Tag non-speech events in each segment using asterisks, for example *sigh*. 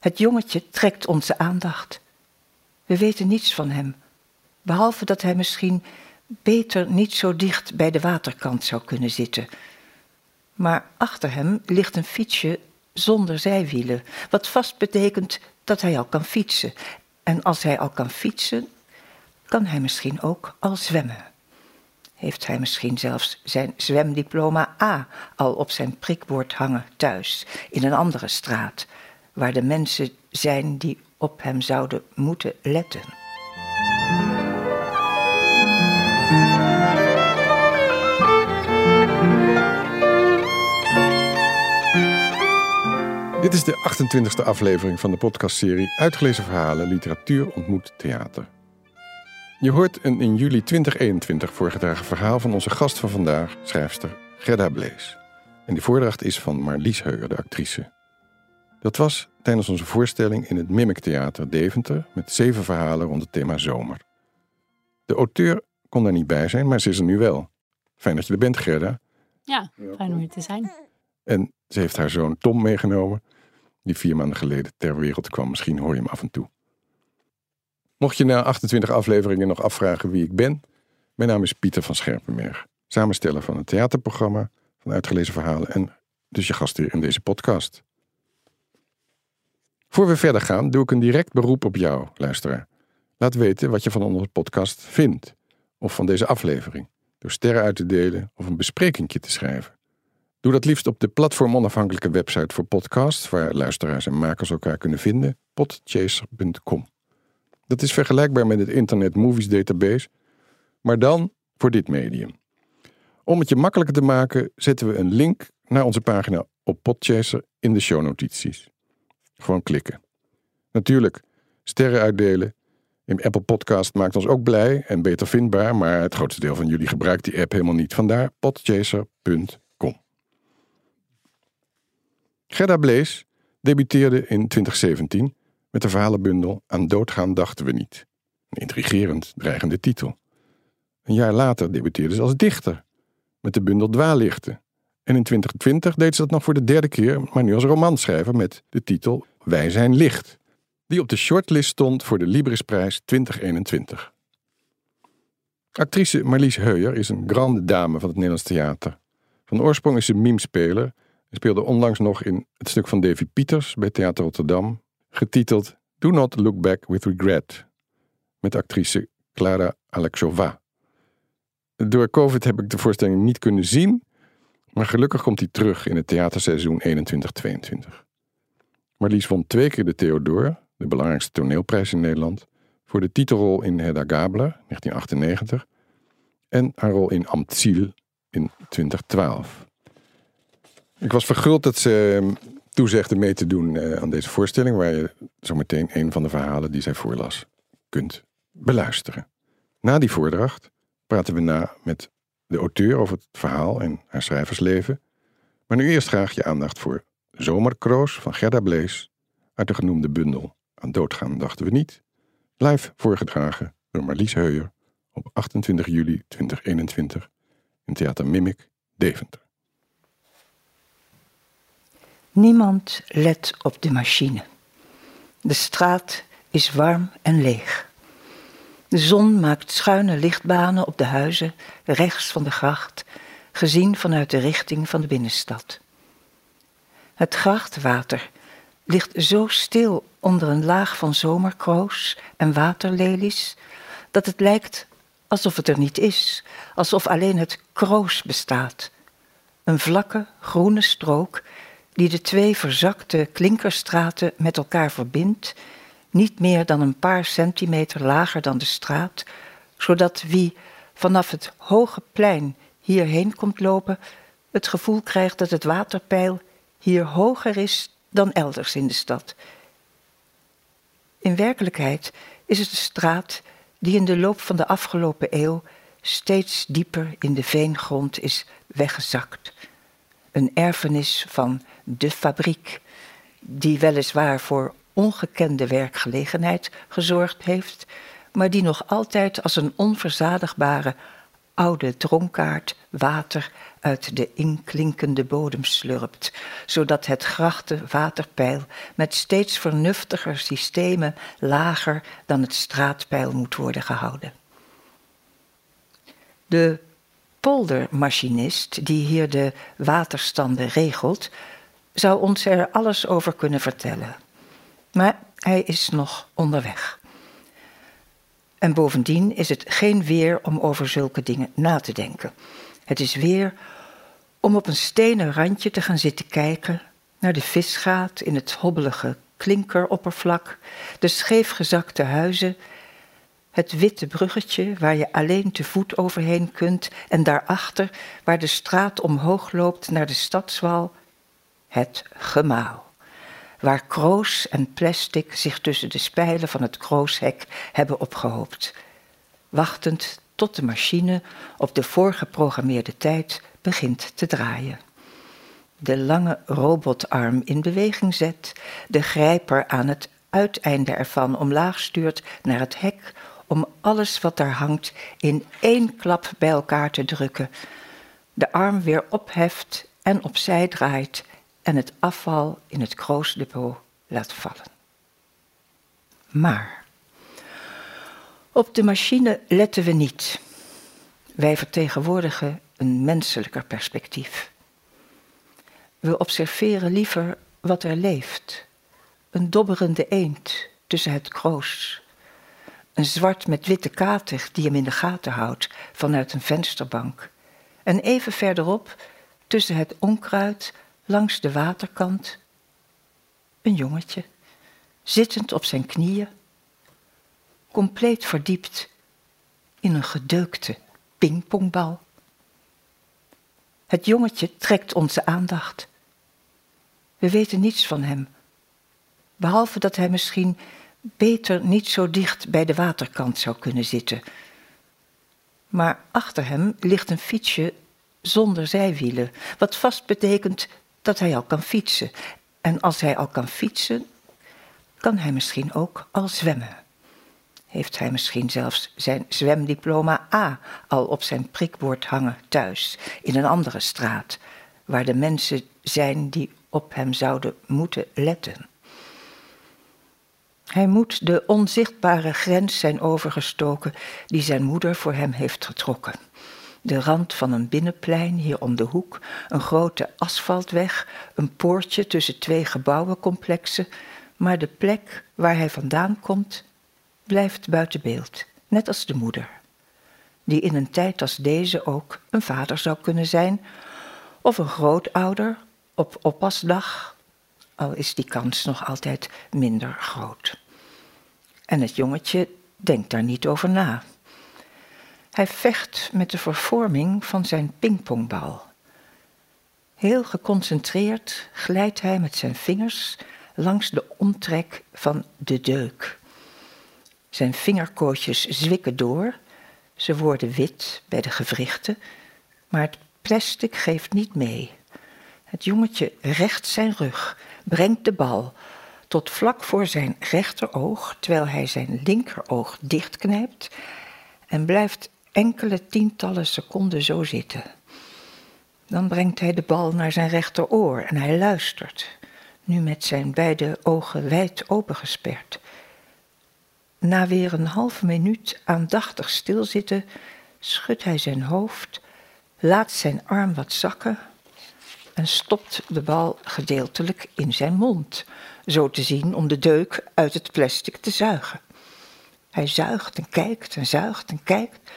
Het jongetje trekt onze aandacht. We weten niets van hem, behalve dat hij misschien beter niet zo dicht bij de waterkant zou kunnen zitten. Maar achter hem ligt een fietsje zonder zijwielen, wat vast betekent dat hij al kan fietsen. En als hij al kan fietsen, kan hij misschien ook al zwemmen. Heeft hij misschien zelfs zijn zwemdiploma A al op zijn prikbord hangen thuis, in een andere straat, waar de mensen zijn die op hem zouden moeten letten. Dit is de 28e aflevering van de podcastserie Uitgelezen Verhalen Literatuur ontmoet theater. Je hoort een in juli 2021 voorgedragen verhaal van onze gast van vandaag, schrijfster Gerda Blees. En die voordracht is van Marlies Heuer, de actrice. Dat was tijdens onze voorstelling in het Mimic Theater Deventer met zeven verhalen rond het thema zomer. De auteur kon daar niet bij zijn, maar ze is er nu wel. Fijn dat je er bent, Gerda. Ja, fijn om hier te zijn. En ze heeft haar zoon Tom meegenomen, die vier maanden geleden ter wereld kwam. Misschien hoor je hem af en toe. Mocht je na 28 afleveringen nog afvragen wie ik ben, mijn naam is Pieter van Scherpenberg, samensteller van het theaterprogramma van Uitgelezen Verhalen en dus je gastheer in deze podcast. Voor we verder gaan, doe ik een direct beroep op jou, luisteraar. Laat weten wat je van onze podcast vindt, of van deze aflevering, door sterren uit te delen of een besprekingje te schrijven. Doe dat liefst op de platformonafhankelijke website voor podcasts, waar luisteraars en makers elkaar kunnen vinden, podchaser.com. Dat is vergelijkbaar met het Internet Movies Database, maar dan voor dit medium. Om het je makkelijker te maken, zetten we een link naar onze pagina op Podchaser in de shownotities. Gewoon klikken. Natuurlijk, sterren uitdelen in Apple Podcast maakt ons ook blij en beter vindbaar, maar het grootste deel van jullie gebruikt die app helemaal niet. Vandaar podchaser.com. Gerda Blees debuteerde in 2017 met de verhalenbundel Aan doodgaan dachten we niet. Een intrigerend, dreigende titel. Een jaar later debuteerde ze als dichter met de bundel Dwaallichten. En in 2020 deed ze dat nog voor de derde keer, maar nu als romanschrijver met de titel Wij zijn licht, die op de shortlist stond voor de Librisprijs 2021. Actrice Marlies Heuer is een grande dame van het Nederlands theater. Van oorsprong is ze mimespeler en speelde onlangs nog in het stuk van Davy Pieters bij Theater Rotterdam getiteld Do Not Look Back with Regret, met actrice Clara Alexova. Door COVID heb ik de voorstelling niet kunnen zien, maar gelukkig komt hij terug in het theaterseizoen 21-22. Marlies won twee keer de Theodor, de belangrijkste toneelprijs in Nederland, voor de titelrol in Hedda Gabler, 1998, en haar rol in Amtziel in 2012. Ik was verguld dat ze toezegde mee te doen uh, aan deze voorstelling, waar je zometeen een van de verhalen die zij voorlas kunt beluisteren. Na die voordracht praten we na met de auteur over het verhaal en haar schrijversleven. Maar nu eerst graag je aandacht voor Zomerkroos van Gerda Blees uit de genoemde bundel Aan doodgaan dachten we niet. Live voorgedragen door Marlies Heuer op 28 juli 2021 in Theater Mimic, Deventer. Niemand let op de machine. De straat is warm en leeg. De zon maakt schuine lichtbanen op de huizen rechts van de gracht, gezien vanuit de richting van de binnenstad. Het grachtwater ligt zo stil onder een laag van zomerkroos en waterlelies dat het lijkt alsof het er niet is, alsof alleen het kroos bestaat. Een vlakke groene strook die de twee verzakte klinkerstraten met elkaar verbindt, niet meer dan een paar centimeter lager dan de straat, zodat wie vanaf het hoge plein hierheen komt lopen, het gevoel krijgt dat het waterpeil hier hoger is dan elders in de stad. In werkelijkheid is het de straat die in de loop van de afgelopen eeuw steeds dieper in de veengrond is weggezakt. Een erfenis van de fabriek, die weliswaar voor ongekende werkgelegenheid gezorgd heeft, maar die nog altijd als een onverzadigbare oude dronkaard water uit de inklinkende bodem slurpt, zodat het grachte waterpeil met steeds vernuftiger systemen lager dan het straatpeil moet worden gehouden. De poldermachinist die hier de waterstanden regelt, zou ons er alles over kunnen vertellen. Maar hij is nog onderweg. En bovendien is het geen weer om over zulke dingen na te denken. Het is weer om op een stenen randje te gaan zitten kijken naar de visgaat in het hobbelige klinkeroppervlak, de scheefgezakte huizen, het witte bruggetje waar je alleen te voet overheen kunt en daarachter waar de straat omhoog loopt naar de stadswal, het gemaal waar kroos en plastic zich tussen de spijlen van het krooshek hebben opgehoopt, wachtend tot de machine op de voorgeprogrammeerde tijd begint te draaien. De lange robotarm in beweging zet, de grijper aan het uiteinde ervan omlaag stuurt naar het hek om alles wat daar hangt in één klap bij elkaar te drukken, de arm weer opheft en opzij draait en het afval in het kroosdepot laat vallen. Maar op de machine letten we niet. Wij vertegenwoordigen een menselijker perspectief. We observeren liever wat er leeft. Een dobberende eend tussen het kroos. Een zwart met witte kater die hem in de gaten houdt vanuit een vensterbank. En even verderop, tussen het onkruid, langs de waterkant, een jongetje, zittend op zijn knieën, compleet verdiept in een gedeukte pingpongbal. Het jongetje trekt onze aandacht. We weten niets van hem, behalve dat hij misschien beter niet zo dicht bij de waterkant zou kunnen zitten. Maar achter hem ligt een fietsje zonder zijwielen, wat vast betekent dat hij al kan fietsen. En als hij al kan fietsen, kan hij misschien ook al zwemmen. Heeft hij misschien zelfs zijn zwemdiploma A al op zijn prikbord hangen thuis, in een andere straat, waar de mensen zijn die op hem zouden moeten letten. Hij moet de onzichtbare grens zijn overgestoken die zijn moeder voor hem heeft getrokken de rand van een binnenplein hier om de hoek, een grote asfaltweg, een poortje tussen twee gebouwencomplexen, maar de plek waar hij vandaan komt blijft buiten beeld, net als de moeder, die in een tijd als deze ook een vader zou kunnen zijn, of een grootouder op oppasdag, al is die kans nog altijd minder groot. En het jongetje denkt daar niet over na. Hij vecht met de vervorming van zijn pingpongbal. Heel geconcentreerd glijdt hij met zijn vingers langs de omtrek van de deuk. Zijn vingerkootjes zwikken door, ze worden wit bij de gewrichten, maar het plastic geeft niet mee. Het jongetje recht zijn rug, brengt de bal tot vlak voor zijn rechteroog, terwijl hij zijn linkeroog dichtknijpt en blijft enkele tientallen seconden zo zitten. Dan brengt hij de bal naar zijn rechteroor en hij luistert, nu met zijn beide ogen wijd opengesperd. Na weer een halve minuut aandachtig stilzitten, schudt hij zijn hoofd, laat zijn arm wat zakken en stopt de bal gedeeltelijk in zijn mond, zo te zien om de deuk uit het plastic te zuigen. Hij zuigt en kijkt en zuigt en kijkt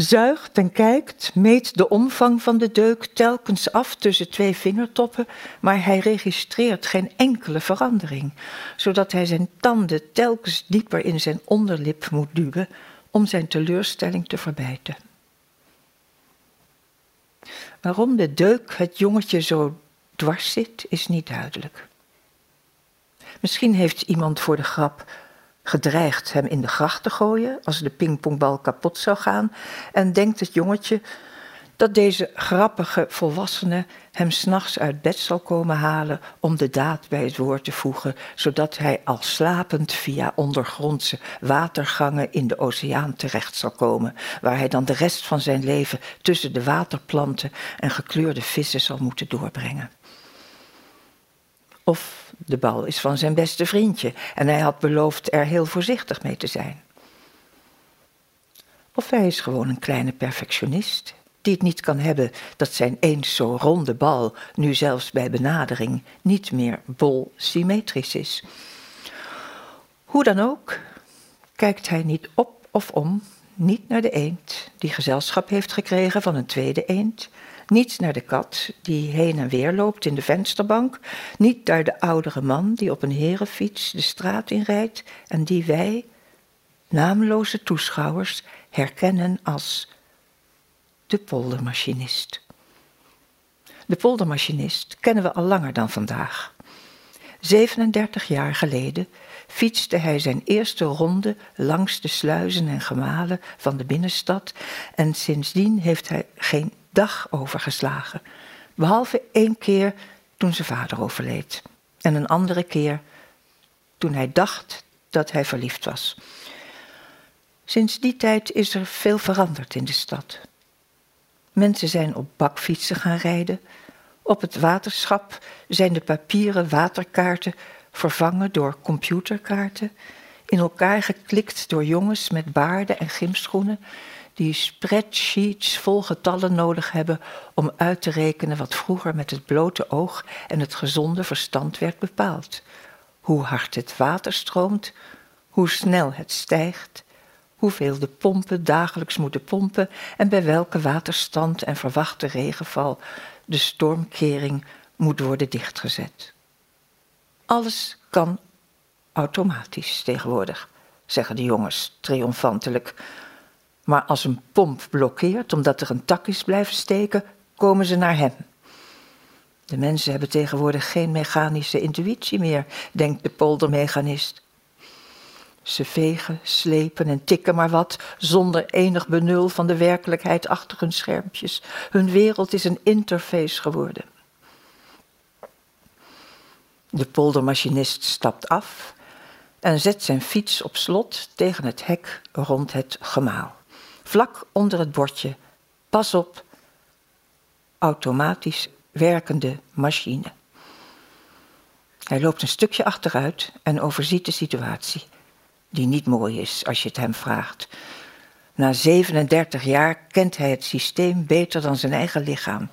zuigt en kijkt, meet de omvang van de deuk telkens af tussen twee vingertoppen, maar hij registreert geen enkele verandering, zodat hij zijn tanden telkens dieper in zijn onderlip moet duwen om zijn teleurstelling te verbijten. Waarom de deuk het jongetje zo dwars zit, is niet duidelijk. Misschien heeft iemand voor de grap gedreigd hem in de gracht te gooien als de pingpongbal kapot zou gaan en denkt het jongetje dat deze grappige volwassene hem s'nachts uit bed zal komen halen om de daad bij het woord te voegen, zodat hij al slapend via ondergrondse watergangen in de oceaan terecht zal komen, waar hij dan de rest van zijn leven tussen de waterplanten en gekleurde vissen zal moeten doorbrengen. Of de bal is van zijn beste vriendje en hij had beloofd er heel voorzichtig mee te zijn. Of hij is gewoon een kleine perfectionist die het niet kan hebben dat zijn eens zo ronde bal nu zelfs bij benadering niet meer bol symmetrisch is. Hoe dan ook, kijkt hij niet op of om, niet naar de eend die gezelschap heeft gekregen van een tweede eend, niet naar de kat die heen en weer loopt in de vensterbank, niet naar de oudere man die op een herenfiets de straat inrijdt en die wij, naamloze toeschouwers, herkennen als de poldermachinist. De poldermachinist kennen we al langer dan vandaag. 37 jaar geleden fietste hij zijn eerste ronde langs de sluizen en gemalen van de binnenstad en sindsdien heeft hij geen dag overgeslagen, behalve één keer toen zijn vader overleed en een andere keer toen hij dacht dat hij verliefd was. Sinds die tijd is er veel veranderd in de stad. Mensen zijn op bakfietsen gaan rijden. Op het waterschap zijn de papieren waterkaarten vervangen door computerkaarten, in elkaar geklikt door jongens met baarden en gymschoenen die spreadsheets vol getallen nodig hebben om uit te rekenen wat vroeger met het blote oog en het gezonde verstand werd bepaald. Hoe hard het water stroomt, hoe snel het stijgt, hoeveel de pompen dagelijks moeten pompen en bij welke waterstand en verwachte regenval de stormkering moet worden dichtgezet. Alles kan automatisch tegenwoordig, zeggen de jongens triomfantelijk. Maar als een pomp blokkeert omdat er een tak is blijven steken, komen ze naar hem. De mensen hebben tegenwoordig geen mechanische intuïtie meer, denkt de poldermechanist. Ze vegen, slepen en tikken maar wat, zonder enig benul van de werkelijkheid achter hun schermpjes. Hun wereld is een interface geworden. De poldermachinist stapt af en zet zijn fiets op slot tegen het hek rond het gemaal. Vlak onder het bordje: Pas op, automatisch werkende machine. Hij loopt een stukje achteruit en overziet de situatie die niet mooi is als je het hem vraagt. Na 37 jaar kent hij het systeem beter dan zijn eigen lichaam.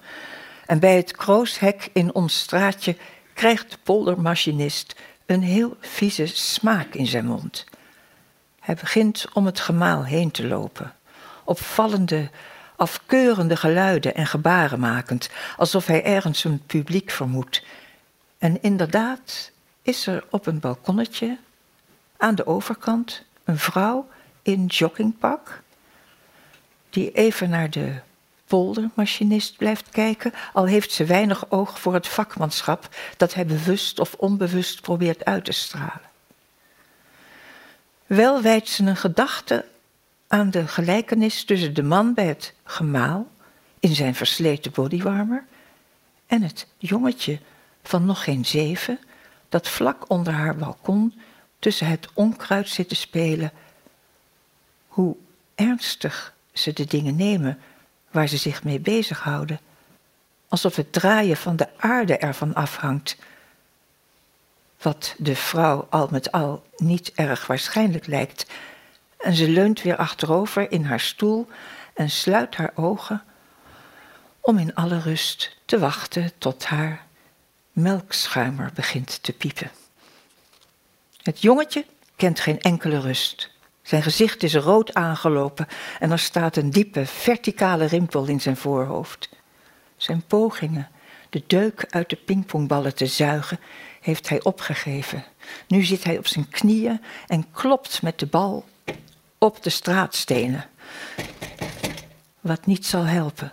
En bij het krooshek in ons straatje krijgt de poldermachinist een heel vieze smaak in zijn mond. Hij begint om het gemaal heen te lopen, opvallende, afkeurende geluiden en gebaren makend, alsof hij ergens een publiek vermoedt. En inderdaad is er op een balkonnetje aan de overkant een vrouw in joggingpak, die even naar de poldermachinist blijft kijken, al heeft ze weinig oog voor het vakmanschap dat hij bewust of onbewust probeert uit te stralen. Wel wijdt ze een gedachte aan de gelijkenis tussen de man bij het gemaal in zijn versleten bodywarmer en het jongetje van nog geen zeven dat vlak onder haar balkon tussen het onkruid zitten spelen, hoe ernstig ze de dingen nemen waar ze zich mee bezighouden, alsof het draaien van de aarde ervan afhangt. Wat de vrouw al met al niet erg waarschijnlijk lijkt, en ze leunt weer achterover in haar stoel en sluit haar ogen om in alle rust te wachten tot haar melkschuimer begint te piepen. Het jongetje kent geen enkele rust. Zijn gezicht is rood aangelopen en er staat een diepe, verticale rimpel in zijn voorhoofd. Zijn pogingen de deuk uit de pingpongballen te zuigen, heeft hij opgegeven. Nu zit hij op zijn knieën en klopt met de bal op de straatstenen. Wat niet zal helpen.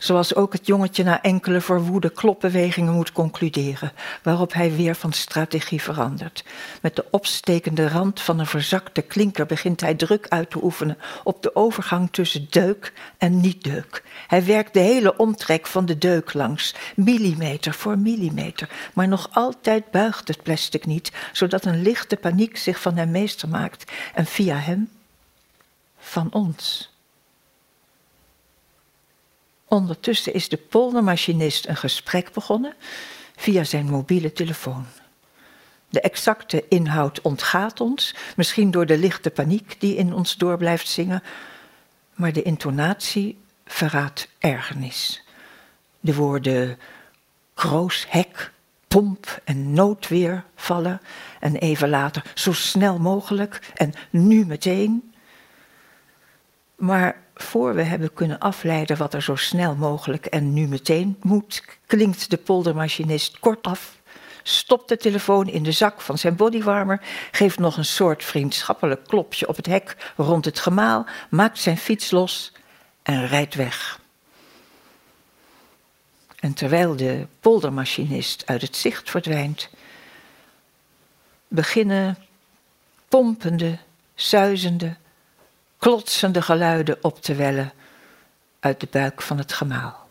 Zoals ook het jongetje na enkele verwoede klopbewegingen moet concluderen, waarop hij weer van strategie verandert. Met de opstekende rand van een verzakte klinker begint hij druk uit te oefenen op de overgang tussen deuk en niet-deuk. Hij werkt de hele omtrek van de deuk langs, millimeter voor millimeter, maar nog altijd buigt het plastic niet, zodat een lichte paniek zich van hem meester maakt en via hem van ons. Ondertussen is de poldermachinist een gesprek begonnen via zijn mobiele telefoon. De exacte inhoud ontgaat ons, misschien door de lichte paniek die in ons door blijft zingen, maar de intonatie verraadt ergernis. De woorden kroos, hek, pomp en noodweer vallen en even later zo snel mogelijk en nu meteen. Maar voor we hebben kunnen afleiden wat er zo snel mogelijk en nu meteen moet, klinkt de poldermachinist kortaf, stopt de telefoon in de zak van zijn bodywarmer, geeft nog een soort vriendschappelijk klopje op het hek rond het gemaal, maakt zijn fiets los en rijdt weg. En terwijl de poldermachinist uit het zicht verdwijnt, beginnen pompende, suizende, klotsende geluiden op te wellen uit de buik van het gemaal.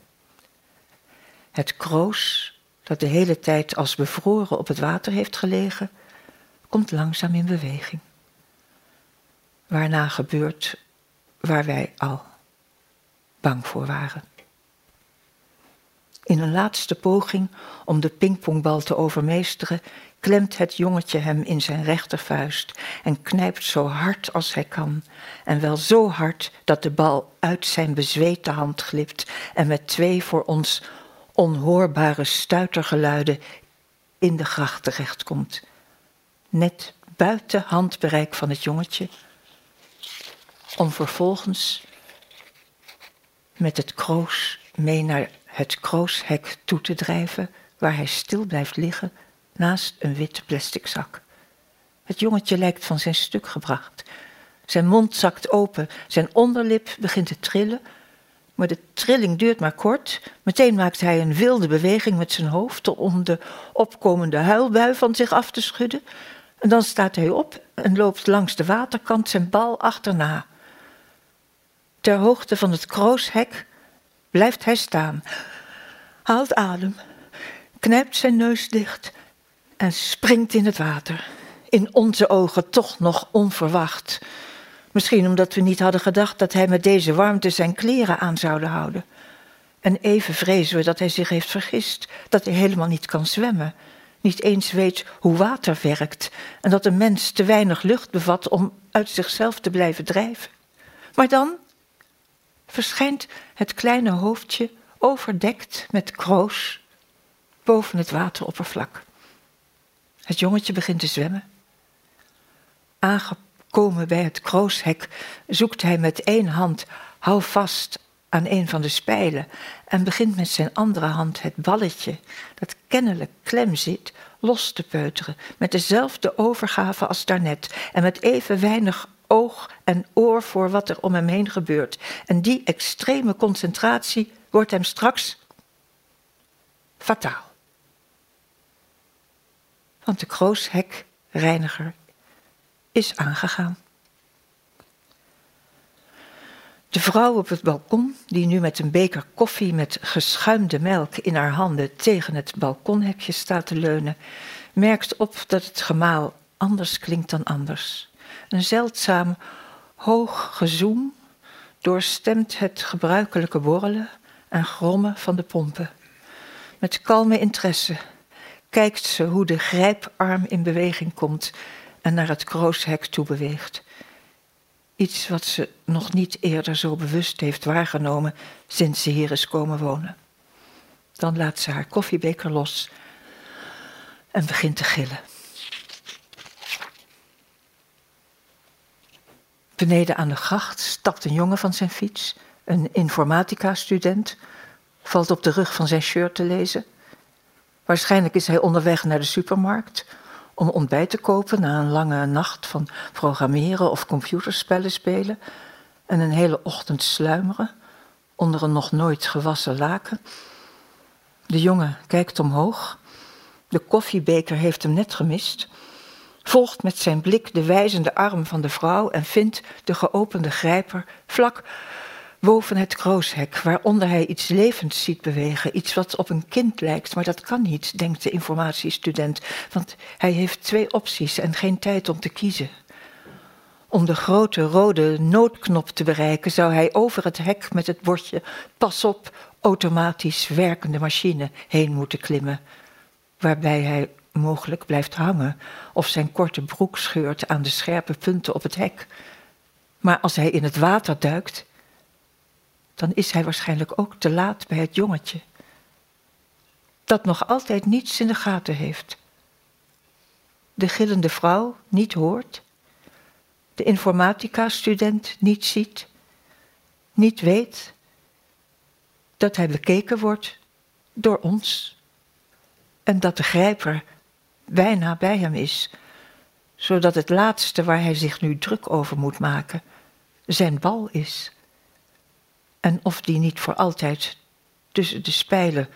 Het kroos, dat de hele tijd als bevroren op het water heeft gelegen, komt langzaam in beweging. Waarna gebeurt waar wij al bang voor waren. In een laatste poging om de pingpongbal te overmeesteren, klemt het jongetje hem in zijn rechtervuist en knijpt zo hard als hij kan. En wel zo hard dat de bal uit zijn bezweete hand glipt en met twee voor ons onhoorbare stuitergeluiden in de gracht terechtkomt. Net buiten handbereik van het jongetje, om vervolgens met het kroos mee naar het krooshek toe te drijven, waar hij stil blijft liggen naast een witte plastic zak. Het jongetje lijkt van zijn stuk gebracht. Zijn mond zakt open, zijn onderlip begint te trillen, maar de trilling duurt maar kort. Meteen maakt hij een wilde beweging met zijn hoofd om de opkomende huilbui van zich af te schudden. En dan staat hij op en loopt langs de waterkant zijn bal achterna. Ter hoogte van het krooshek blijft hij staan, haalt adem, knijpt zijn neus dicht en springt in het water. In onze ogen toch nog onverwacht. Misschien omdat we niet hadden gedacht dat hij met deze warmte zijn kleren aan zouden houden. En even vrezen we dat hij zich heeft vergist, dat hij helemaal niet kan zwemmen, niet eens weet hoe water werkt en dat een mens te weinig lucht bevat om uit zichzelf te blijven drijven. Maar dan verschijnt het kleine hoofdje overdekt met kroos boven het wateroppervlak. Het jongetje begint te zwemmen. Aangekomen bij het krooshek zoekt hij met één hand hou vast aan een van de spijlen en begint met zijn andere hand het balletje, dat kennelijk klem zit, los te peuteren, met dezelfde overgave als daarnet en met even weinig oog en oor voor wat er om hem heen gebeurt. En die extreme concentratie wordt hem straks fataal. Want de krooshekreiniger is aangegaan. De vrouw op het balkon, die nu met een beker koffie met geschuimde melk in haar handen tegen het balkonhekje staat te leunen, merkt op dat het gemaal anders klinkt dan anders. Een zeldzaam hoog gezoem doorstemt het gebruikelijke borrelen en grommen van de pompen. Met kalme interesse kijkt ze hoe de grijparm in beweging komt en naar het krooshek toe beweegt. Iets wat ze nog niet eerder zo bewust heeft waargenomen sinds ze hier is komen wonen. Dan laat ze haar koffiebeker los en begint te gillen. Beneden aan de gracht stapt een jongen van zijn fiets, een informatica-student, valt op de rug van zijn shirt te lezen. Waarschijnlijk is hij onderweg naar de supermarkt om ontbijt te kopen na een lange nacht van programmeren of computerspellen spelen en een hele ochtend sluimeren onder een nog nooit gewassen laken. De jongen kijkt omhoog. De koffiebeker heeft hem net gemist. Volgt met zijn blik de wijzende arm van de vrouw en vindt de geopende grijper vlak boven het krooshek, waaronder hij iets levends ziet bewegen. Iets wat op een kind lijkt, maar dat kan niet, denkt de informatiestudent, want hij heeft twee opties en geen tijd om te kiezen. Om de grote rode noodknop te bereiken zou hij over het hek met het bordje pas op, automatisch werkende machine heen moeten klimmen, waarbij hij mogelijk blijft hangen of zijn korte broek scheurt aan de scherpe punten op het hek. Maar als hij in het water duikt, dan is hij waarschijnlijk ook te laat bij het jongetje, dat nog altijd niets in de gaten heeft. De gillende vrouw niet hoort, de informatica-student niet ziet, niet weet dat hij bekeken wordt door ons en dat de grijper bijna bij hem is, zodat het laatste waar hij zich nu druk over moet maken zijn bal is. En of die niet voor altijd tussen de spijlen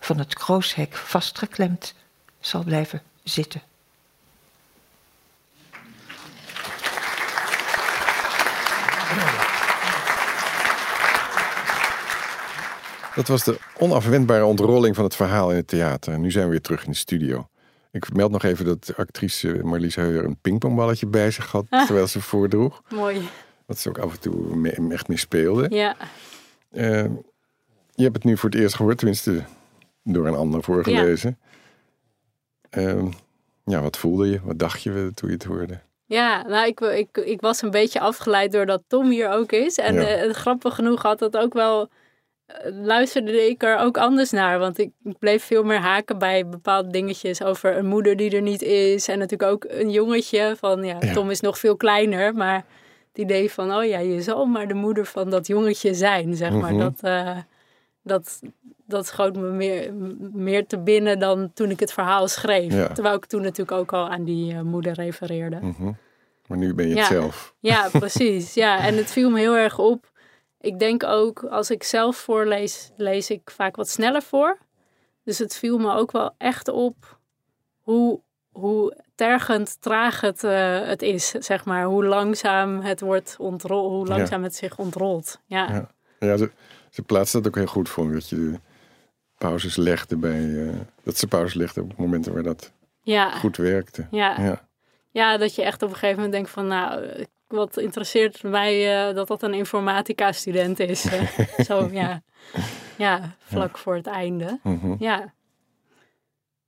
van het krooshek vastgeklemd zal blijven zitten. Dat was de onafwendbare ontrolling van het verhaal in het theater. En nu zijn we weer terug in de studio. Ik meld nog even dat actrice Marlies Heuer een pingpongballetje bij zich had ah. terwijl ze voordroeg. Mooi. Dat ze ook af en toe echt mee speelde. Ja. Uh, je hebt het nu voor het eerst gehoord, tenminste door een ander voorgelezen. Ja. Uh, ja, wat voelde je? Wat dacht je toen je het hoorde? Ja, nou, ik, ik, ik was een beetje afgeleid doordat Tom hier ook is. En ja. uh, grappig genoeg had dat ook wel luisterde ik er ook anders naar. Want ik, bleef veel meer haken bij bepaalde dingetjes over een moeder die er niet is. En natuurlijk ook een jongetje van, ja, Tom is nog veel kleiner. Maar het idee van, oh ja, je zal maar de moeder van dat jongetje zijn, zeg maar. Mhm. Dat, uh, dat, dat schoot me meer, meer te binnen dan toen ik het verhaal schreef. Terwijl ik toen natuurlijk ook al aan die uh, moeder refereerde. Mhm. Maar nu ben je het zelf. Ja, precies. Ja, en het viel me heel erg op ik denk ook, als ik zelf voorlees, lees ik vaak wat sneller voor. Dus het viel me ook wel echt op hoe, hoe tergend traag het, uh, het is, zeg maar. Hoe langzaam het wordt ontrold, hoe langzaam het zich ontrolt. Ja, ja. ja ze, ze plaatst dat ook heel goed, voor dat je de pauzes legde bij, uh, dat ze pauzes legde op momenten waar dat ja. goed werkte. Ja. ja. Ja. dat je echt op een gegeven moment denkt van, nou, wat interesseert mij uh, dat dat een informatica-student is. *laughs* Zo, ja. Ja, vlak voor het einde. Mhm. Ja.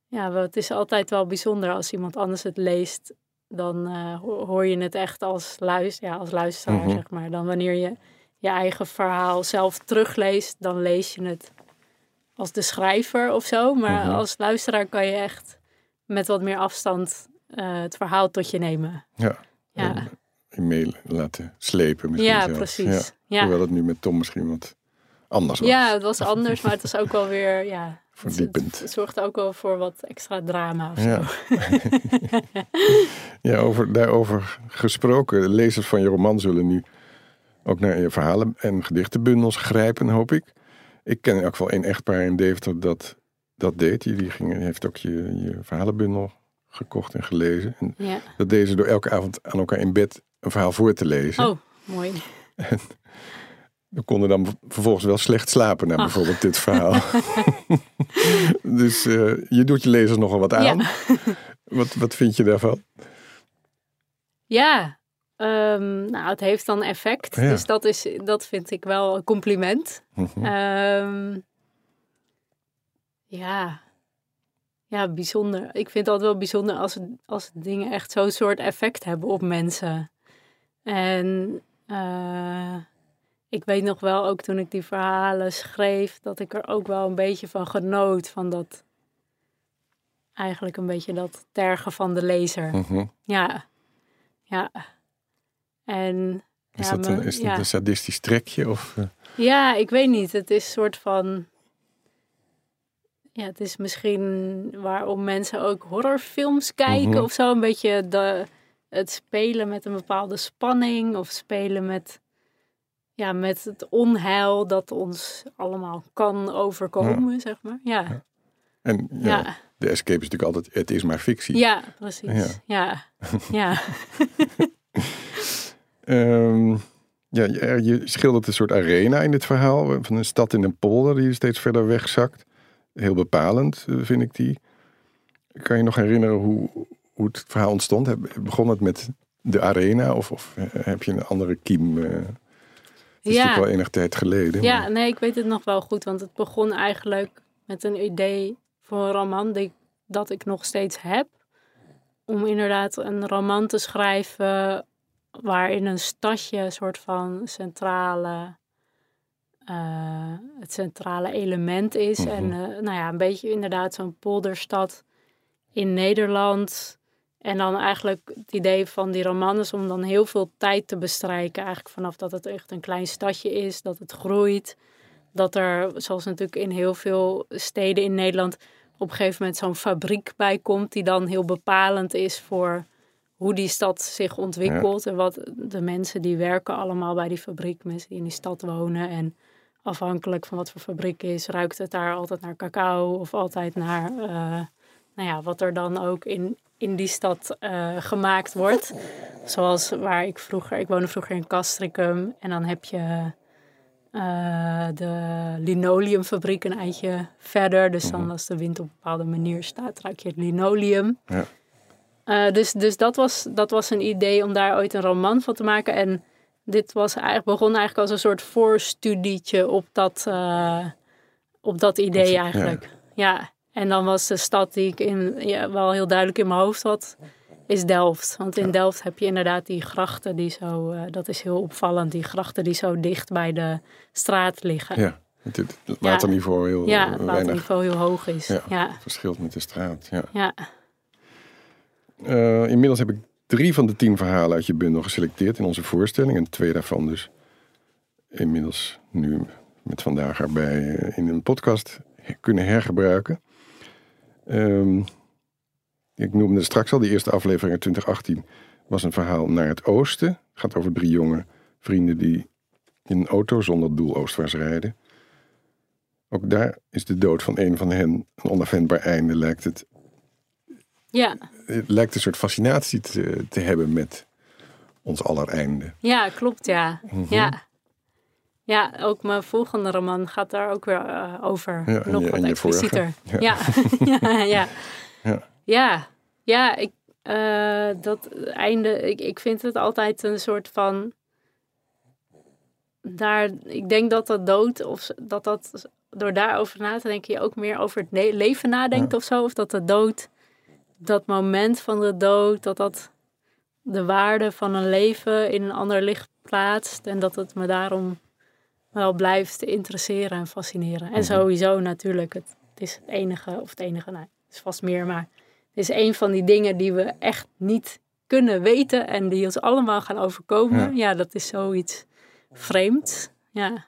Ja, het is altijd wel bijzonder als iemand anders het leest. Dan uh, hoor je het echt als, luister, ja, als luisteraar, mhm. zeg maar. Dan wanneer je je eigen verhaal zelf terugleest, dan lees je het als de schrijver of zo. Maar mhm. als luisteraar kan je echt met wat meer afstand uh, het verhaal tot je nemen. Ja. ja mee laten slepen. Misschien ja, precies. Ja. Hoewel het nu met Tom misschien wat anders was. Ja, het was anders, maar het was ook wel weer, ja... Verdiepend. Het, zorgde ook wel voor wat extra drama of ja. zo. *laughs* ja, over, daarover gesproken. De lezers van je roman zullen nu ook naar je verhalen en gedichtenbundels grijpen, hoop ik. Ik ken in elk geval één echtpaar in Deventer dat dat deed. Die, ging, heeft ook je, je verhalenbundel gekocht en gelezen. En ja. Dat deden ze door elke avond aan elkaar in bed een verhaal voor te lezen. Oh, mooi. En we konden dan vervolgens wel slecht slapen naar bijvoorbeeld dit verhaal. *laughs* *laughs* dus uh, je doet je lezers nogal wat aan. *laughs* wat, wat vind je daarvan? Ja, um, nou, het heeft dan effect. Ja. Dus dat, is, dat vind ik wel een compliment. um, ja, ja, bijzonder. Ik vind dat wel bijzonder als, als dingen echt zo'n soort effect hebben op mensen. En uh, ik weet nog wel, ook toen ik die verhalen schreef, dat ik er ook wel een beetje van genoot. Van dat, eigenlijk een beetje dat tergen van de lezer. Mhm. Ja, ja. En... Is dat, een, is dat een sadistisch trekje? Of, uh... Ja, ik weet niet. Het is een soort van... Ja, het is misschien waarom mensen ook horrorfilms kijken mm of zo. Een beetje de, het spelen met een bepaalde spanning of spelen met ja, met het onheil dat ons allemaal kan overkomen, zeg maar. Ja. En ja, de escape is natuurlijk altijd, het is maar fictie. Ja, precies. Ja, ja. *laughs* Ehm, ja. je, je schildert een soort arena in dit verhaal. Van een stad in een polder die steeds verder wegzakt. Heel bepalend, eh, vind ik die. Kan je nog herinneren hoe, hoe het verhaal ontstond? Begon het met de arena of, of eh, heb je een andere kiem? Uh, het is ja. natuurlijk wel enig tijd geleden. Ja, nee, ik weet het nog wel goed. Want het begon eigenlijk met een idee voor een roman die, dat ik nog steeds heb. Om inderdaad een roman te schrijven waarin een stadje een soort van centrale, uh, het centrale element is. Mhm. En uh, nou ja, een beetje inderdaad zo'n polderstad in Nederland. En dan eigenlijk het idee van die roman is om dan heel veel tijd te bestrijken. Eigenlijk vanaf dat het echt een klein stadje is, dat het groeit. Dat er, zoals natuurlijk in heel veel steden in Nederland, op een gegeven moment zo'n fabriek bij komt. Die dan heel bepalend is voor hoe die stad zich ontwikkelt. En wat de mensen die werken allemaal bij die fabriek, mensen die in die stad wonen. En afhankelijk van wat voor fabriek is, ruikt het daar altijd naar cacao of altijd naar uh, nou ja, wat er dan ook in, in die stad uh, gemaakt wordt. Zoals waar ik vroeger, ik woonde vroeger in Castricum en dan heb je uh, de linoleumfabriek een eindje verder. Dus dan mhm. als de wind op een bepaalde manier staat, ruik je het linoleum. Ja. Uh, dus dus dat, was, dat was een idee om daar ooit een roman van te maken. En dit was eigenlijk, begon eigenlijk als een soort voorstudietje op dat, uh, op dat idee eigenlijk. Ja. En dan was de stad die ik in, ja, wel heel duidelijk in mijn hoofd had, is Delft. Want in Delft heb je inderdaad die grachten die zo, uh, dat is heel opvallend, die grachten die zo dicht bij de straat liggen. Ja, het, het waterniveau heel, ja, het waterniveau heel hoog is. Ja, ja, verschilt met de straat. Ja. ja. Uh, inmiddels heb ik drie van de tien verhalen uit je bundel geselecteerd in onze voorstelling. En twee daarvan dus inmiddels nu met vandaag erbij uh, in een podcast kunnen hergebruiken. Um, ik noemde straks al, die eerste aflevering uit 2018 was een verhaal naar het oosten. Het gaat over drie jonge vrienden die in een auto zonder doel oostwaarts rijden. Ook daar is de dood van een van hen een onafwendbaar einde, lijkt het. Ja. Het lijkt een soort fascinatie te, te hebben met ons aller einde. Ja, klopt, ja. Mhm. Ja. Ja, ook mijn volgende roman gaat daar ook weer uh, over. Ja, Nog je, wat explicieter. Ja. Ja. *laughs* ja. ja, ja. Ja, ja, ik, uh, dat einde, ik, ik vind het altijd een soort van. Daar, ik denk dat dat dood, of dat dat door daarover na te denken, je ook meer over het leven nadenkt of zo. Of dat de dood, dat moment van de dood, dat dat de waarde van een leven in een ander licht plaatst. En dat het me daarom wel blijft interesseren en fascineren. En mhm. sowieso natuurlijk, het, het is het enige, of het enige, nou, het is vast meer, maar is een van die dingen die we echt niet kunnen weten en die ons allemaal gaan overkomen. Ja, dat is zoiets vreemd. Ja.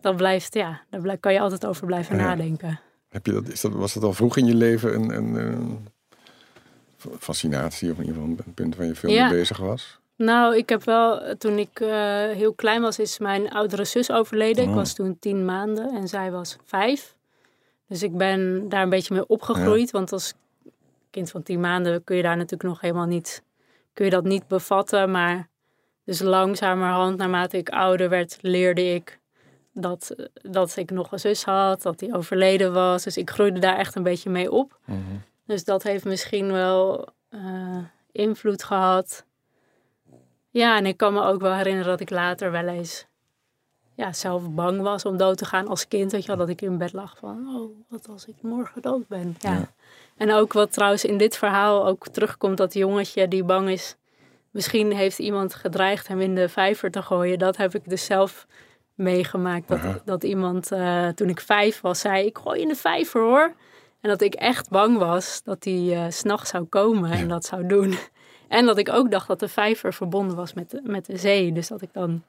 Dat blijft, ja, daar kan je altijd over blijven nadenken. Heb je dat, is dat, was dat al vroeg in je leven een, een, een fascinatie of in ieder geval een punt waar je veel mee bezig was? Nou, ik heb wel, toen ik uh, heel klein was, is mijn oudere zus overleden. Ik oh. was toen tien maanden en zij was vijf. Dus ik ben daar een beetje mee opgegroeid. Want als kind van tien maanden kun je daar natuurlijk nog helemaal niet, kun je dat niet bevatten. Maar dus langzamerhand, naarmate ik ouder werd, leerde ik dat, dat ik nog een zus had, dat die overleden was. Dus ik groeide daar echt een beetje mee op. Mhm. Dus dat heeft misschien wel uh, invloed gehad. Ja, en ik kan me ook wel herinneren dat ik later wel eens ja, zelf bang was om dood te gaan als kind. Weet je wel, dat ik in bed lag van, oh, wat als ik morgen dood ben. Ja. En ook wat trouwens in dit verhaal ook terugkomt, dat jongetje die bang is. Misschien heeft iemand gedreigd hem in de vijver te gooien. Dat heb ik dus zelf meegemaakt. Dat, dat iemand, uh, toen ik vijf was, zei, ik gooi in de vijver hoor. En dat ik echt bang was dat hij uh, s'nachts zou komen en dat zou doen. En dat ik ook dacht dat de vijver verbonden was met de, met de zee. Dus dat ik dan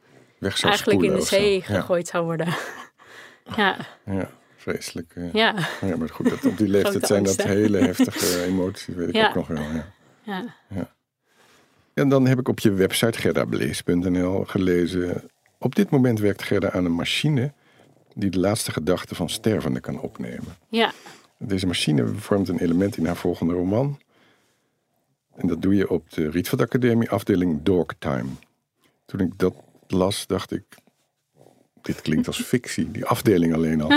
eigenlijk in de zee gegooid zou worden. *laughs* ja. ja, vreselijk. Ja. ja. maar goed, dat op die *laughs* leeftijd zijn dat hele heftige *laughs* emoties, weet ik ook nog wel. Ja. Ja. ja. En dan heb ik op je website gerdablees.nl gelezen Op dit moment werkt Gerda aan een machine die de laatste gedachten van stervenden kan opnemen. Ja, Deze machine vormt een element in haar volgende roman. En dat doe je op de Rietveld Academie, afdeling Dogtime. Toen ik dat las, dacht ik, dit klinkt als fictie. Die afdeling alleen al.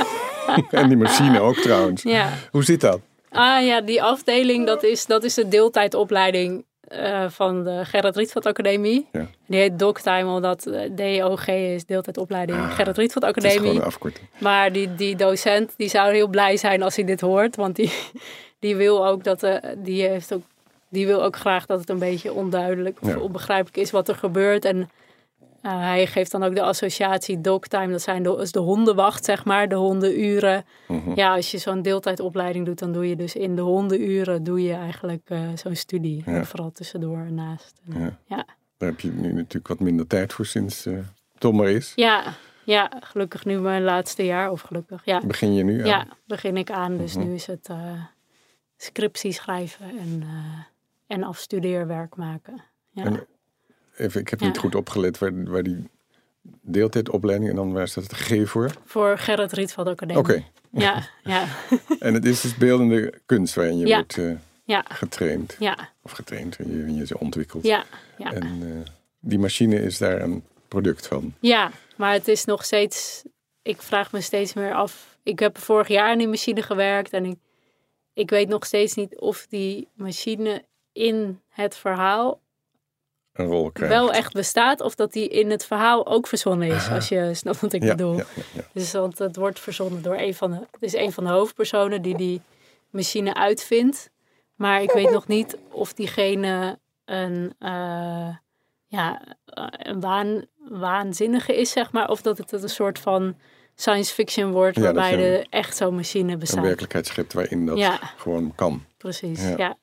*laughs* en die machine ook trouwens. ja. Hoe zit dat? Ah ja, die afdeling, dat is, dat is de deeltijdopleiding eh, van de Gerrit Rietveld Academie. Ja. Die heet DocTime, omdat eh, DOG is deeltijdopleiding Ah, Gerrit Rietveld Het is gewoon Academie. een afkorting. Maar die, die docent die zou heel blij zijn als hij dit hoort. Want die, *laughs* die wil ook dat eh, die heeft ook die wil ook graag dat het een beetje onduidelijk of Ja. onbegrijpelijk is wat er gebeurt. En eh, hij geeft dan ook de associatie dogtime. Dat zijn de, is de hondenwacht, zeg maar, de hondenuren. Mhm. Ja, als je zo'n deeltijdopleiding doet, dan doe je dus in de hondenuren doe je eigenlijk eh, zo'n studie. Ja. En vooral tussendoor en naast. En, Ja. ja. Daar heb je nu natuurlijk wat minder tijd voor sinds eh Tom er is. Ja, ja, gelukkig nu mijn laatste jaar. Of gelukkig, ja. Begin je nu aan? Ja, begin ik aan. Dus Mhm. nu is het scriptie schrijven en, en afstudeerwerk maken. Ja. En Even, ik heb Ja. niet goed opgelet waar, waar die deeltijdopleiding en dan waar staat het G voor? Voor Gerrit Rietveld Academie. Oké. Ja, ja, *laughs* En het is dus beeldende kunst waarin je Ja. wordt eh, getraind. ja, Of getraind, waarin je ze ontwikkelt. ja, ja. En eh, die machine is daar een product van. Ja, maar het is nog steeds. Ik vraag me steeds meer af. Ik heb vorig jaar aan die machine gewerkt en ik, ik weet nog steeds niet of die machine in het verhaal Een rol krijgt. wel echt bestaat of dat die in het verhaal ook verzonnen is. Als je snapt wat ik ja, bedoel. ja, ja, ja. Dus want het wordt verzonnen door een van de. Het is een van de hoofdpersonen die die machine uitvindt. Maar ik weet nog niet of diegene een, eh, ja, een waan, waanzinnige is, zeg maar. Of dat het een soort van science fiction wordt waarbij er echt zo'n machine Een bestaat. werkelijkheid schept waarin dat gewoon kan. Precies, Ja.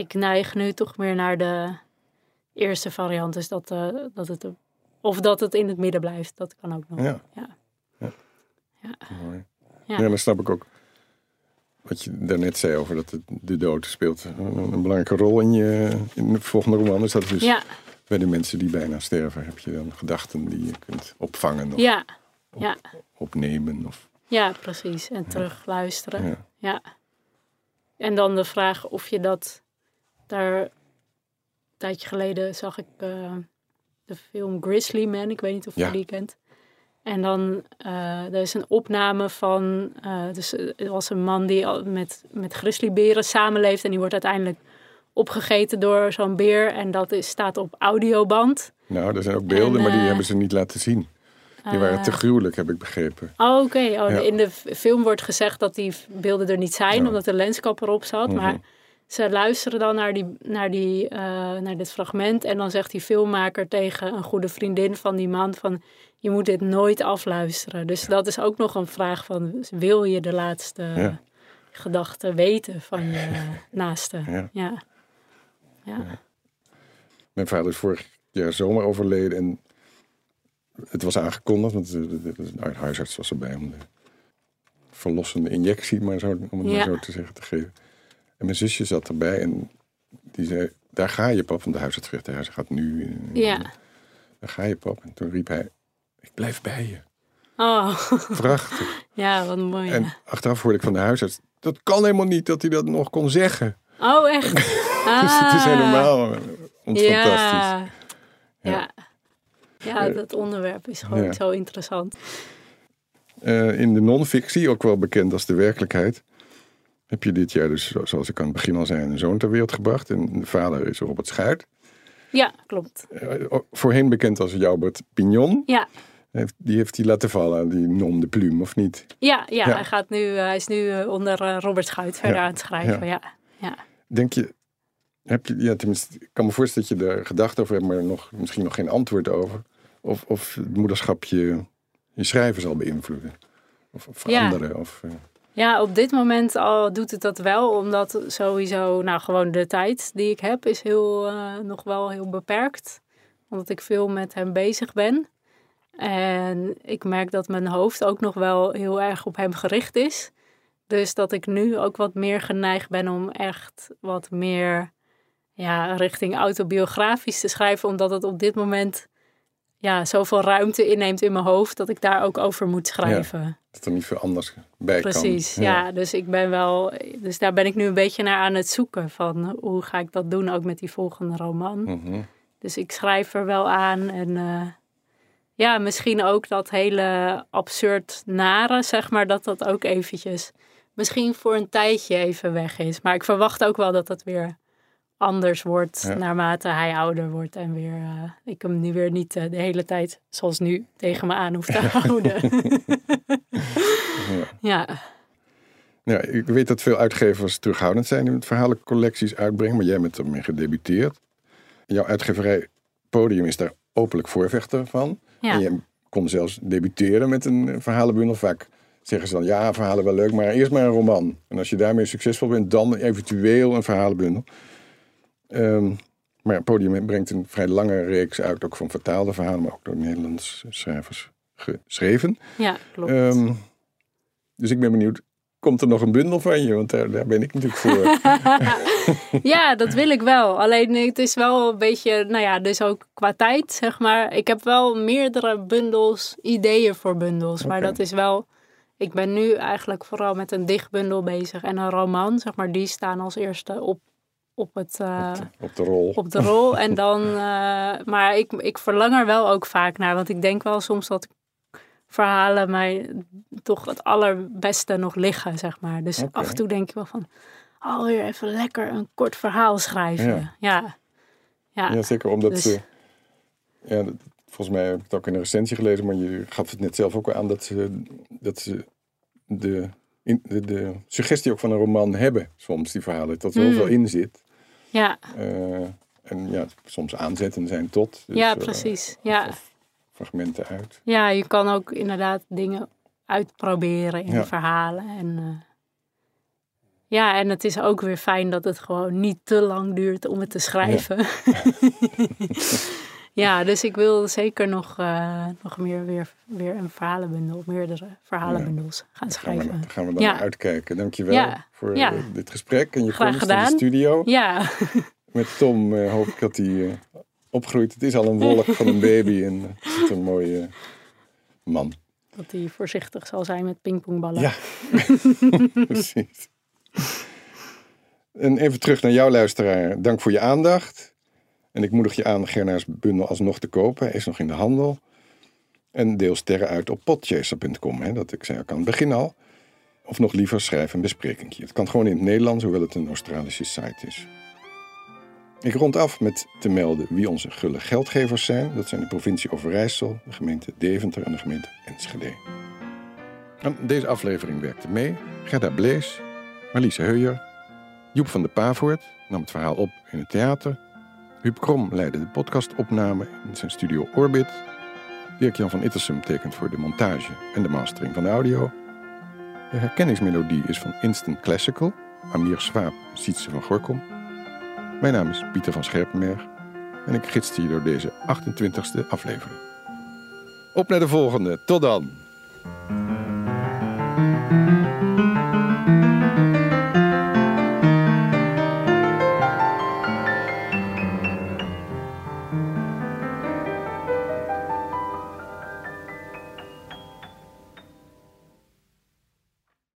Ja. Ik neig nu toch meer naar de eerste variant. Dus dat, eh, dat het... Of dat het in het midden blijft. Dat kan ook nog. Ja. Ja. Mooi. Ja. Ja, dan snap ik ook wat je daarnet zei over dat het, de dood speelt een, een belangrijke rol in je in de volgende roman. Is dat dus Ja, bij de mensen die bijna sterven heb je dan gedachten die je kunt opvangen of ja, ja, opnemen. Of, ja, precies. En terug luisteren. ja. Ja. En dan de vraag of je dat daar... Een tijdje geleden zag ik eh, de film Grizzly Man. Ik weet niet of Ja. je die kent. En dan, eh er is een opname van, eh, dus er was een man die al met, met grizzlyberen samenleeft. En die wordt uiteindelijk opgegeten door zo'n beer. En dat is, staat op audioband. Nou, er zijn ook beelden, En, maar die hebben ze niet laten zien. Die waren te gruwelijk, heb ik begrepen. Oh, oké. Oh, Ja. In de film wordt gezegd dat die beelden er niet zijn, Ja. omdat de lenskap erop zat. Mhm. Maar ze luisteren dan naar, die, naar, die, eh, naar dit fragment. En dan zegt die filmmaker tegen een goede vriendin van die man van... Je moet dit nooit afluisteren. Dus dat is ook nog een vraag van... Wil je de laatste Ja. gedachte weten van je *laughs* naaste? Ja. Ja. Ja. Mijn vader is vorig jaar zomer overleden en het was aangekondigd, want de, huisarts was erbij om de verlossende injectie, maar zo, om het maar zo te zeggen, te geven. En mijn zusje zat erbij en die zei, daar ga je pap, want de huisarts zegt, hij gaat nu, Ja. daar ga je pap. En toen riep hij, ik blijf bij je. Oh, Prachtig. *laughs* ja, wat mooi. En ja. achteraf hoorde ik van de huisarts, dat kan helemaal niet dat hij dat nog kon zeggen. Oh, echt? *laughs* Dus het is Ah. helemaal fantastisch. Ja. Ja. Ja, Eh, dat onderwerp is gewoon ja. zo interessant. Eh, in de non-fictie, ook wel bekend als de werkelijkheid, heb je dit jaar dus, zo- zoals ik aan het begin al zei, een zoon ter wereld gebracht. En de vader is Robert Schuit. Ja, klopt. Eh, voorheen bekend als Joubert Pignon. Ja, die heeft hij laten vallen, die nom de plume, of niet? ja, ja, Ja. Hij, gaat nu, eh, hij is nu eh, onder Robert Schuit verder Ja, aan het schrijven. Ja. Ja. Denk je, heb je, ja tenminste, ik kan me voorstellen dat je er gedachten over hebt, maar nog, misschien nog geen antwoord over. Of, of het moederschap je, je schrijven zal beïnvloeden. Of, of Ja. veranderen. Of, ja, op dit moment al doet het dat wel. Omdat sowieso, nou gewoon de tijd die ik heb is heel, eh, nog wel heel beperkt. Omdat ik veel met hem bezig ben. En ik merk dat mijn hoofd ook nog wel heel erg op hem gericht is. Dus dat ik nu ook wat meer geneigd ben om echt wat meer ja, richting autobiografisch te schrijven. Omdat het op dit moment ja, zoveel ruimte inneemt in mijn hoofd dat ik daar ook over moet schrijven. dat er niet veel anders bij Precies, kan. Precies, ja. Dus ik ben wel, dus daar ben ik nu een beetje naar aan het zoeken van hoe ga ik dat doen ook met die volgende roman. Mhm. Dus ik schrijf er wel aan en eh, ja, misschien ook dat hele absurd nare, zeg maar, dat dat ook eventjes misschien voor een tijdje even weg is. Maar ik verwacht ook wel dat dat weer anders wordt Ja. naarmate hij ouder wordt en weer eh, ik hem nu weer niet eh, de hele tijd zoals nu tegen me aan hoef te houden. *laughs* ja. Ja, ik weet dat veel uitgevers terughoudend zijn in het verhalencollecties uitbrengen, maar jij bent ermee gedebuteerd. Jouw uitgeverij Podium is daar openlijk voorvechter van. Ja. En je kon zelfs debuteren met een verhalenbundel. Vaak zeggen ze dan, ja, verhalen wel leuk, maar eerst maar een roman. En als je daarmee succesvol bent, dan eventueel een verhalenbundel. Ehm, maar ja, Podium brengt een vrij lange reeks uit, ook van vertaalde verhalen, maar ook door Nederlandse schrijvers geschreven. ja, klopt. Ehm, dus ik ben benieuwd, komt er nog een bundel van je? Want daar, daar ben ik natuurlijk voor. *laughs* Ja, dat wil ik wel. Alleen het is wel een beetje, nou ja, dus ook qua tijd, zeg maar. Ik heb wel meerdere bundels, ideeën voor bundels. Maar dat is wel, ik ben nu eigenlijk vooral met een dichtbundel bezig. En een roman, zeg maar, die staan als eerste op, op, het, eh, op de rol. op de rol. *laughs* En dan, eh, maar ik, ik verlang er wel ook vaak naar. Want ik denk wel soms dat verhalen mij toch het allerbeste nog liggen, zeg maar. Dus af en toe denk ik wel van, oh, weer even lekker een kort verhaal schrijven. Ja. Ja, ja. Ja, zeker omdat Dus- ze... Ja, volgens mij heb ik het ook in een recensie gelezen, maar je gaf het net zelf ook aan dat ze, dat ze de, in, de, de suggestie ook van een roman hebben, soms die verhalen. Dat er heel Mm. veel in zit. Ja, Eh, en ja, soms aanzetten zijn tot. Dus, ja, eh, precies. Ja. fragmenten uit. ja, je kan ook inderdaad dingen uitproberen in Ja. verhalen. En, eh, ja, en het is ook weer fijn dat het gewoon niet te lang duurt om het te schrijven. Ja, *laughs* *laughs* dus ik wil zeker nog, eh, nog meer weer, weer een verhalenbundel, meerdere verhalenbundels gaan Daar gaan we, schrijven. daar gaan we dan Ja. uitkijken. Dankjewel Ja, voor ja. eh, dit gesprek en je Graag komst in de gedaan. studio. Ja, *laughs* Met Tom eh, hoop ik dat hij opgroeit. Het is al een wolk van een baby en het is een mooie man. dat hij voorzichtig zal zijn met pingpongballen. Ja, *laughs* precies. En even terug naar jouw luisteraar. Dank voor je aandacht. En ik moedig je aan Gerna's bundel alsnog te kopen. Hij is nog in de handel. En deel sterren uit op podchaser.com. Dat ik zei ook aan het begin al. Of nog liever schrijf een besprekingje. Het kan gewoon in het Nederlands, hoewel het een Australische site is. Ik rond af met te melden wie onze gulle geldgevers zijn. Dat zijn de provincie Overijssel, de gemeente Deventer en de gemeente Enschede. Deze aflevering werkte mee Gerda Blees, Marliese Heuyer, Joep van de Pavoort nam het verhaal op in het theater, Huub Krom leidde de podcastopname in zijn studio Orbit, Dirk-Jan van Ittersum tekent voor de montage en de mastering van de audio. De herkenningsmelodie is van Instant Classical, Amir Swaap, Sietse van Gorkom. Mijn naam is Pieter van Scherpenberg en ik gidste je door deze 28e aflevering. Op naar de volgende, tot dan!